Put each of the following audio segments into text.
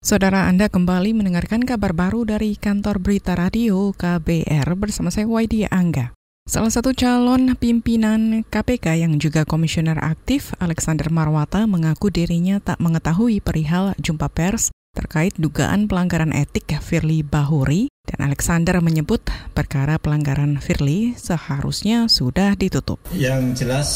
Saudara Anda kembali mendengarkan kabar baru dari kantor berita radio KBR bersama saya Waidi Angga. Salah satu calon pimpinan KPK yang juga komisioner aktif, Alexander Marwata, mengaku dirinya tak mengetahui perihal jumpa pers terkait dugaan pelanggaran etik Firly Bahuri dan Alexander menyebut perkara pelanggaran Firly seharusnya sudah ditutup. Yang jelas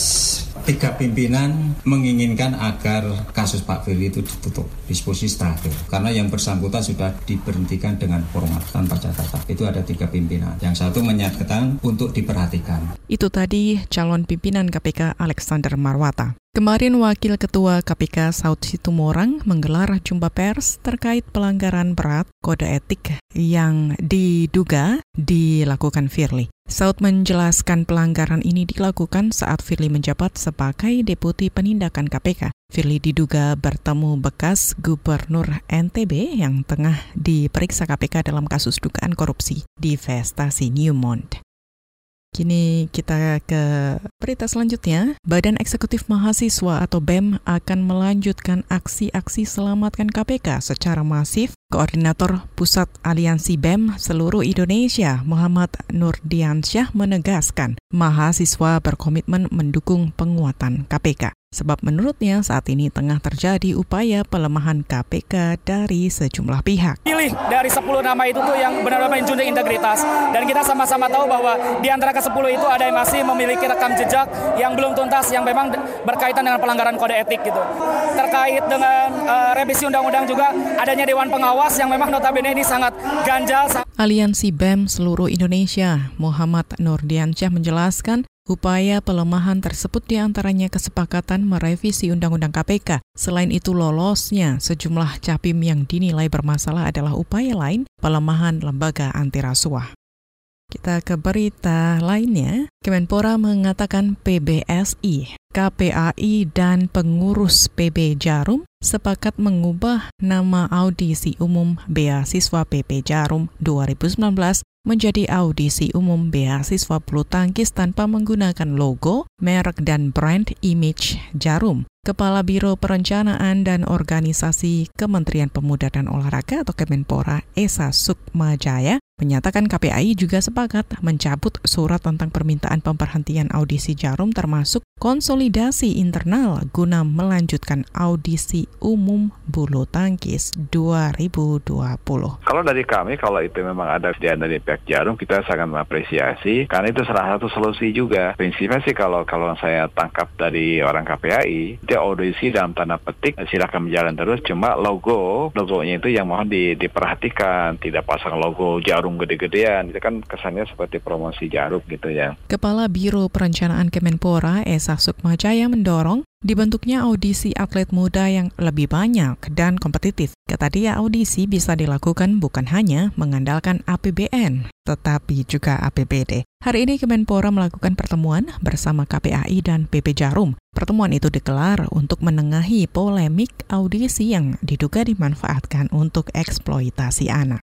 tiga pimpinan menginginkan agar kasus Pak Firly itu ditutup disposisi terakhir karena yang bersangkutan sudah diberhentikan dengan formal tanpa catatan itu ada tiga pimpinan. Yang satu menyatakan untuk diperhatikan. Itu tadi calon pimpinan KPK Alexander Marwata Kemarin Wakil Ketua KPK Saud Situmorang menggelar jumpa pers terkait pelanggaran berat kode etik yang diduga dilakukan Firly. Saud menjelaskan pelanggaran ini dilakukan saat Firly menjabat sebagai Deputi Penindakan KPK. Firly diduga bertemu bekas Gubernur NTB yang tengah diperiksa KPK dalam kasus dugaan korupsi di Vestasi Newmont. Kini kita ke berita selanjutnya. Badan Eksekutif Mahasiswa atau BEM akan melanjutkan aksi-aksi selamatkan KPK secara masif. Koordinator Pusat Aliansi BEM seluruh Indonesia, Muhammad Nurdiansyah menegaskan, mahasiswa berkomitmen mendukung penguatan KPK sebab menurutnya saat ini tengah terjadi upaya pelemahan KPK dari sejumlah pihak. Pilih dari 10 nama itu tuh yang benar-benar menjunjung integritas dan kita sama-sama tahu bahwa di antara ke-10 itu ada yang masih memiliki rekam jejak yang belum tuntas yang memang berkaitan dengan pelanggaran kode etik gitu. Terkait dengan uh, revisi undang-undang juga adanya dewan pengawas yang memang notabene ini sangat ganjal. Aliansi BEM seluruh Indonesia, Muhammad Nurdiansyah menjelaskan Upaya pelemahan tersebut di antaranya kesepakatan merevisi Undang-Undang KPK. Selain itu lolosnya sejumlah capim yang dinilai bermasalah adalah upaya lain pelemahan lembaga anti rasuah. Kita ke berita lainnya. Kemenpora mengatakan PBSI, KPAI, dan pengurus PB Jarum sepakat mengubah nama audisi umum beasiswa PP Jarum 2019 menjadi audisi umum beasiswa bulu tangkis tanpa menggunakan logo, merek, dan brand image Jarum. Kepala Biro Perencanaan dan Organisasi Kementerian Pemuda dan Olahraga atau Kemenpora Esa Sukmajaya menyatakan KPAI juga sepakat mencabut surat tentang permintaan pemberhentian audisi Jarum termasuk konsolidasi internal guna melanjutkan audisi umum bulu tangkis 2020. Kalau dari kami, kalau itu memang ada kesediaan dari pihak Jarum, kita sangat mengapresiasi karena itu salah satu solusi juga. Prinsipnya sih kalau kalau saya tangkap dari orang KPAI, itu audisi dalam tanda petik silakan berjalan terus, cuma logo logonya itu yang mohon di, diperhatikan, tidak pasang logo Jarum jarum gede-gedean itu kan kesannya seperti promosi jarum gitu ya. Kepala Biro Perencanaan Kemenpora Esa Sukmajaya mendorong dibentuknya audisi atlet muda yang lebih banyak dan kompetitif. Kata dia audisi bisa dilakukan bukan hanya mengandalkan APBN, tetapi juga APBD. Hari ini Kemenpora melakukan pertemuan bersama KPAI dan PP Jarum. Pertemuan itu digelar untuk menengahi polemik audisi yang diduga dimanfaatkan untuk eksploitasi anak.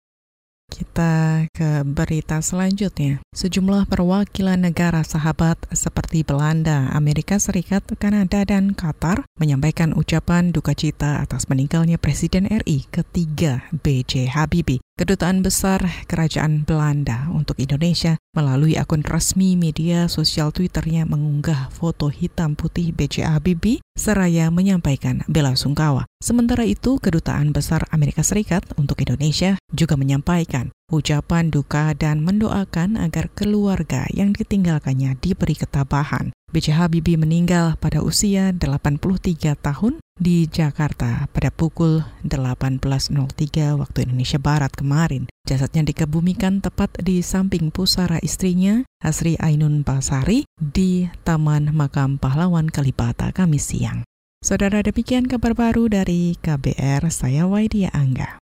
Kita ke berita selanjutnya. Sejumlah perwakilan negara sahabat seperti Belanda, Amerika Serikat, Kanada, dan Qatar menyampaikan ucapan duka cita atas meninggalnya Presiden RI ketiga B.J. Habibie. Kedutaan Besar Kerajaan Belanda untuk Indonesia melalui akun resmi media sosial Twitternya mengunggah foto hitam putih B.J. Habibie seraya menyampaikan bela sungkawa. Sementara itu, Kedutaan Besar Amerika Serikat untuk Indonesia juga menyampaikan ucapan duka dan mendoakan agar keluarga yang ditinggalkannya diberi ketabahan. B.J. Habibie meninggal pada usia 83 tahun di Jakarta pada pukul 18.03 waktu Indonesia Barat kemarin. Jasadnya dikebumikan tepat di samping pusara istrinya, Hasri Ainun Basari, di Taman Makam Pahlawan Kalibata Kamis siang. Saudara demikian kabar baru dari KBR, saya Waidia Angga.